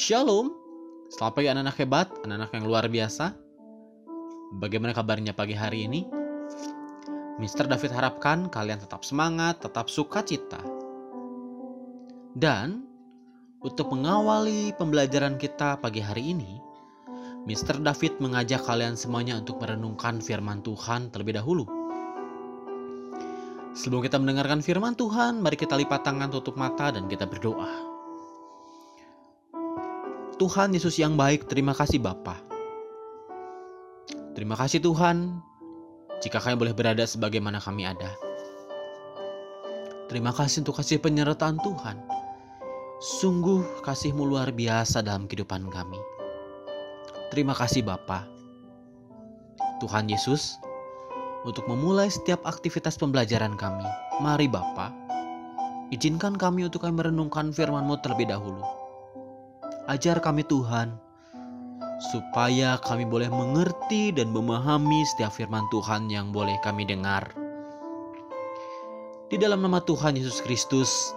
Shalom, selamat pagi anak-anak hebat, anak-anak yang luar biasa. Bagaimana kabarnya pagi hari ini? Mr. David harapkan kalian tetap semangat, tetap sukacita. Dan untuk mengawali pembelajaran kita pagi hari ini, Mr. David mengajak kalian semuanya untuk merenungkan firman Tuhan terlebih dahulu. Sebelum kita mendengarkan firman Tuhan, mari kita lipat tangan, tutup mata, dan kita berdoa. Tuhan Yesus yang baik, terima kasih Bapa. Terima kasih Tuhan, jika kami boleh berada sebagaimana kami ada. Terima kasih untuk kasih penyertaan Tuhan. Sungguh kasihmu luar biasa dalam kehidupan kami. Terima kasih Bapa. Tuhan Yesus, untuk memulai setiap aktivitas pembelajaran kami, mari Bapa, izinkan kami untuk kami merenungkan firman-Mu terlebih dahulu Ajar kami Tuhan, supaya kami boleh mengerti dan memahami setiap firman Tuhan yang boleh kami dengar. Di dalam nama Tuhan Yesus Kristus,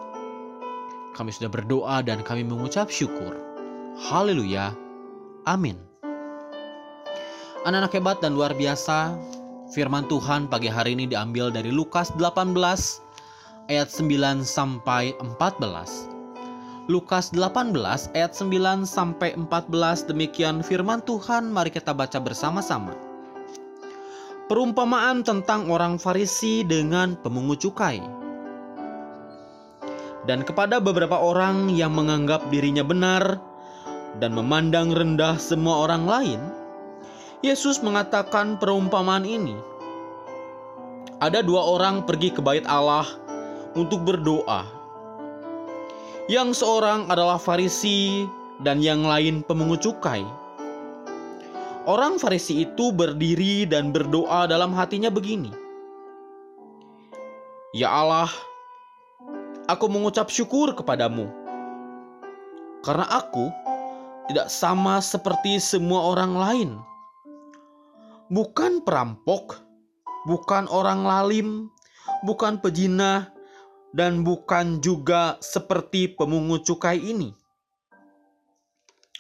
kami sudah berdoa dan kami mengucap syukur. Haleluya. Amin. Anak-anak hebat dan luar biasa, firman Tuhan pagi hari ini diambil dari Lukas 18 ayat 9 sampai 14. Lukas 18 ayat 9 sampai 14 demikian firman Tuhan mari kita baca bersama-sama. Perumpamaan tentang orang Farisi dengan pemungut cukai. Dan kepada beberapa orang yang menganggap dirinya benar dan memandang rendah semua orang lain, Yesus mengatakan perumpamaan ini. Ada dua orang pergi ke bait Allah untuk berdoa yang seorang adalah Farisi dan yang lain pemungut cukai. Orang Farisi itu berdiri dan berdoa dalam hatinya begini: "Ya Allah, aku mengucap syukur kepadamu karena aku tidak sama seperti semua orang lain, bukan perampok, bukan orang lalim, bukan pejinah, dan bukan juga seperti pemungut cukai ini.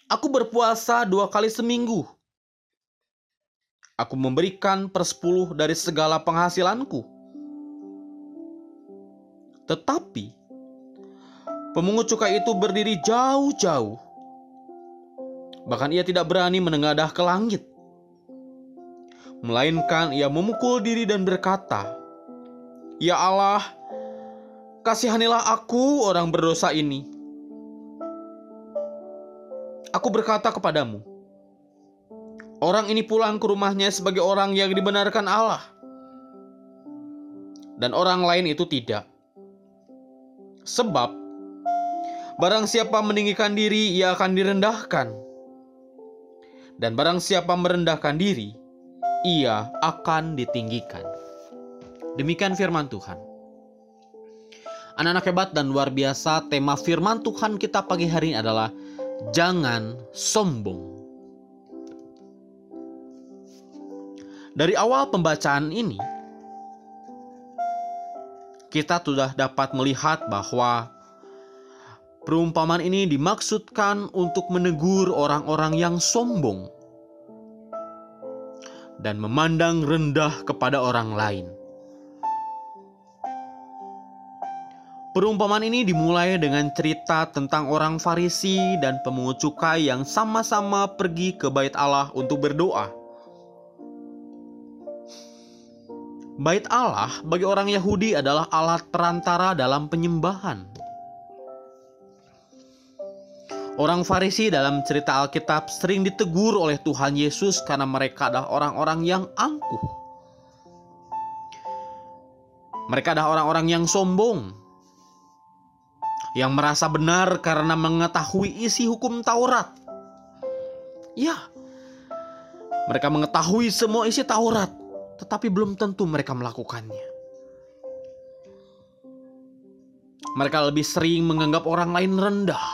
Aku berpuasa dua kali seminggu. Aku memberikan persepuluh dari segala penghasilanku. Tetapi pemungut cukai itu berdiri jauh-jauh. Bahkan ia tidak berani menengadah ke langit. Melainkan ia memukul diri dan berkata, Ya Allah, Kasihanilah aku orang berdosa ini. Aku berkata kepadamu, orang ini pulang ke rumahnya sebagai orang yang dibenarkan Allah. Dan orang lain itu tidak. Sebab, barang siapa meninggikan diri, ia akan direndahkan. Dan barang siapa merendahkan diri, ia akan ditinggikan. Demikian firman Tuhan. Anak-anak hebat dan luar biasa, tema firman Tuhan kita pagi hari ini adalah jangan sombong. Dari awal pembacaan ini, kita sudah dapat melihat bahwa perumpamaan ini dimaksudkan untuk menegur orang-orang yang sombong dan memandang rendah kepada orang lain. Perumpamaan ini dimulai dengan cerita tentang orang Farisi dan pemungut cukai yang sama-sama pergi ke bait Allah untuk berdoa. Bait Allah bagi orang Yahudi adalah alat perantara dalam penyembahan. Orang Farisi dalam cerita Alkitab sering ditegur oleh Tuhan Yesus karena mereka adalah orang-orang yang angkuh. Mereka adalah orang-orang yang sombong, yang merasa benar karena mengetahui isi hukum Taurat. Ya, mereka mengetahui semua isi Taurat, tetapi belum tentu mereka melakukannya. Mereka lebih sering menganggap orang lain rendah.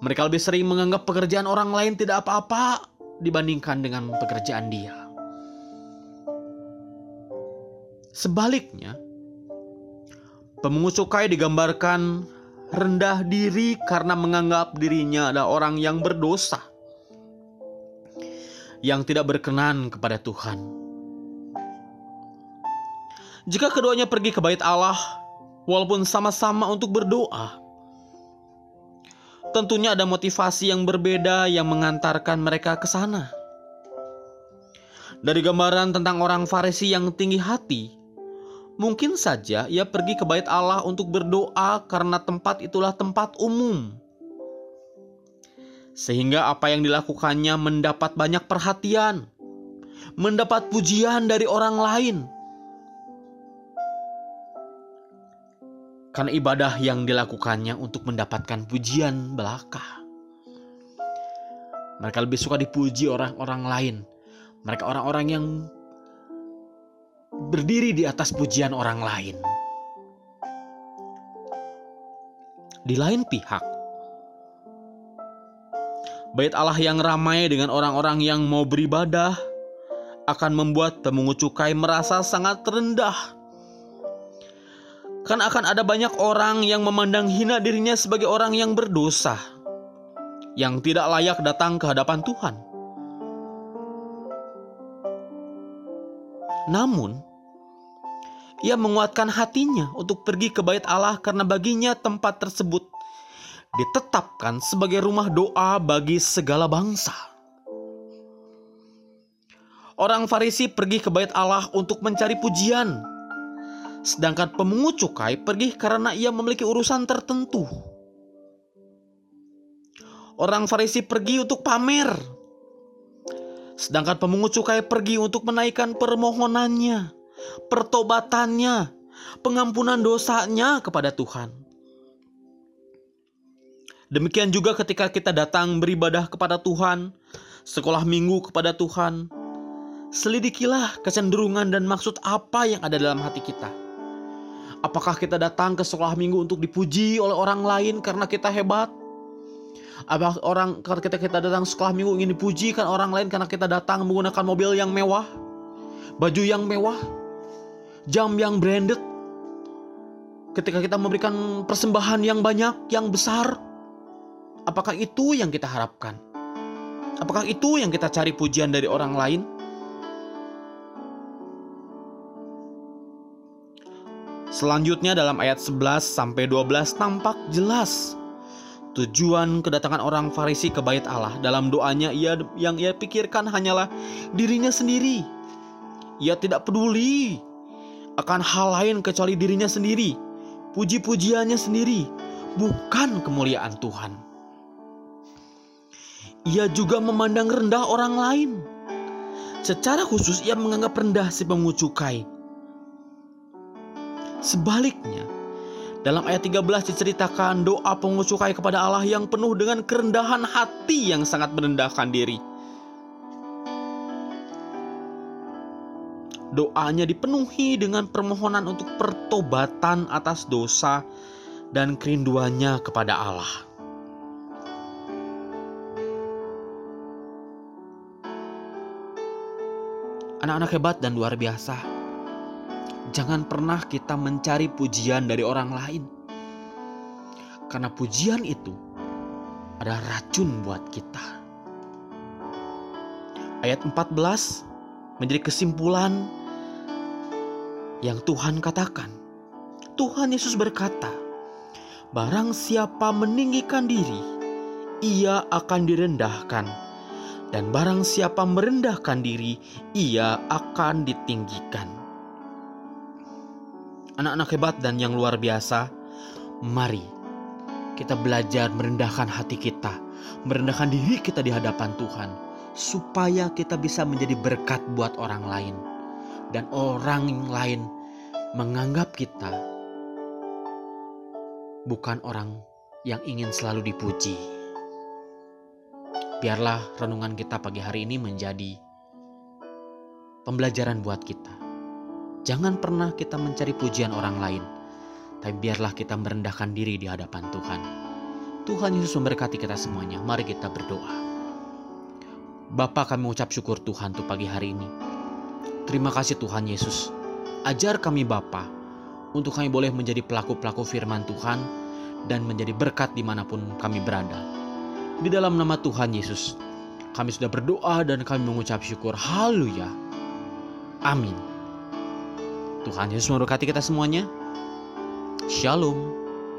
Mereka lebih sering menganggap pekerjaan orang lain tidak apa-apa dibandingkan dengan pekerjaan dia. Sebaliknya, Pemungut cukai digambarkan rendah diri karena menganggap dirinya adalah orang yang berdosa, yang tidak berkenan kepada Tuhan. Jika keduanya pergi ke bait Allah, walaupun sama-sama untuk berdoa, tentunya ada motivasi yang berbeda yang mengantarkan mereka ke sana. Dari gambaran tentang orang Farisi yang tinggi hati, Mungkin saja ia pergi ke bait Allah untuk berdoa karena tempat itulah tempat umum. Sehingga apa yang dilakukannya mendapat banyak perhatian, mendapat pujian dari orang lain. Karena ibadah yang dilakukannya untuk mendapatkan pujian belaka. Mereka lebih suka dipuji orang-orang lain. Mereka orang-orang yang berdiri di atas pujian orang lain. Di lain pihak, bait Allah yang ramai dengan orang-orang yang mau beribadah akan membuat pemungut cukai merasa sangat rendah. Kan akan ada banyak orang yang memandang hina dirinya sebagai orang yang berdosa, yang tidak layak datang ke hadapan Tuhan. Namun, ia menguatkan hatinya untuk pergi ke bait Allah karena baginya tempat tersebut ditetapkan sebagai rumah doa bagi segala bangsa. Orang Farisi pergi ke bait Allah untuk mencari pujian, sedangkan pemungut cukai pergi karena ia memiliki urusan tertentu. Orang Farisi pergi untuk pamer, sedangkan pemungut cukai pergi untuk menaikkan permohonannya pertobatannya, pengampunan dosanya kepada Tuhan. Demikian juga ketika kita datang beribadah kepada Tuhan, sekolah minggu kepada Tuhan, selidikilah kecenderungan dan maksud apa yang ada dalam hati kita. Apakah kita datang ke sekolah minggu untuk dipuji oleh orang lain karena kita hebat? Apakah orang ketika kita datang sekolah minggu ingin dipuji kan orang lain karena kita datang menggunakan mobil yang mewah, baju yang mewah, jam yang branded, ketika kita memberikan persembahan yang banyak, yang besar, apakah itu yang kita harapkan? Apakah itu yang kita cari pujian dari orang lain? Selanjutnya dalam ayat 11 sampai 12 tampak jelas tujuan kedatangan orang Farisi ke bait Allah. Dalam doanya ia yang ia pikirkan hanyalah dirinya sendiri. Ia tidak peduli akan hal lain kecuali dirinya sendiri, puji-pujiannya sendiri, bukan kemuliaan Tuhan. Ia juga memandang rendah orang lain. Secara khusus ia menganggap rendah si pemungut. Sebaliknya, dalam ayat 13 diceritakan doa pemungut cukai kepada Allah yang penuh dengan kerendahan hati yang sangat merendahkan diri. Doanya dipenuhi dengan permohonan untuk pertobatan atas dosa dan kerinduannya kepada Allah. Anak-anak hebat dan luar biasa, jangan pernah kita mencari pujian dari orang lain, karena pujian itu adalah racun buat kita. Ayat 14 menjadi kesimpulan yang Tuhan katakan. Tuhan Yesus berkata, "Barang siapa meninggikan diri, ia akan direndahkan, dan barang siapa merendahkan diri, ia akan ditinggikan." Anak-anak hebat dan yang luar biasa, mari kita belajar merendahkan hati kita, merendahkan diri kita di hadapan Tuhan, supaya kita bisa menjadi berkat buat orang lain dan orang lain menganggap kita bukan orang yang ingin selalu dipuji. Biarlah renungan kita pagi hari ini menjadi pembelajaran buat kita. Jangan pernah kita mencari pujian orang lain, tapi biarlah kita merendahkan diri di hadapan Tuhan. Tuhan Yesus memberkati kita semuanya. Mari kita berdoa. Bapak kami mengucap syukur Tuhan untuk pagi hari ini. Terima kasih Tuhan Yesus. Ajar kami Bapa untuk kami boleh menjadi pelaku-pelaku firman Tuhan dan menjadi berkat di mana pun kami berada. Di dalam nama Tuhan Yesus, kami sudah berdoa dan kami mengucap syukur. Haleluya. Amin. Tuhan Yesus memberkati kita semuanya. Shalom.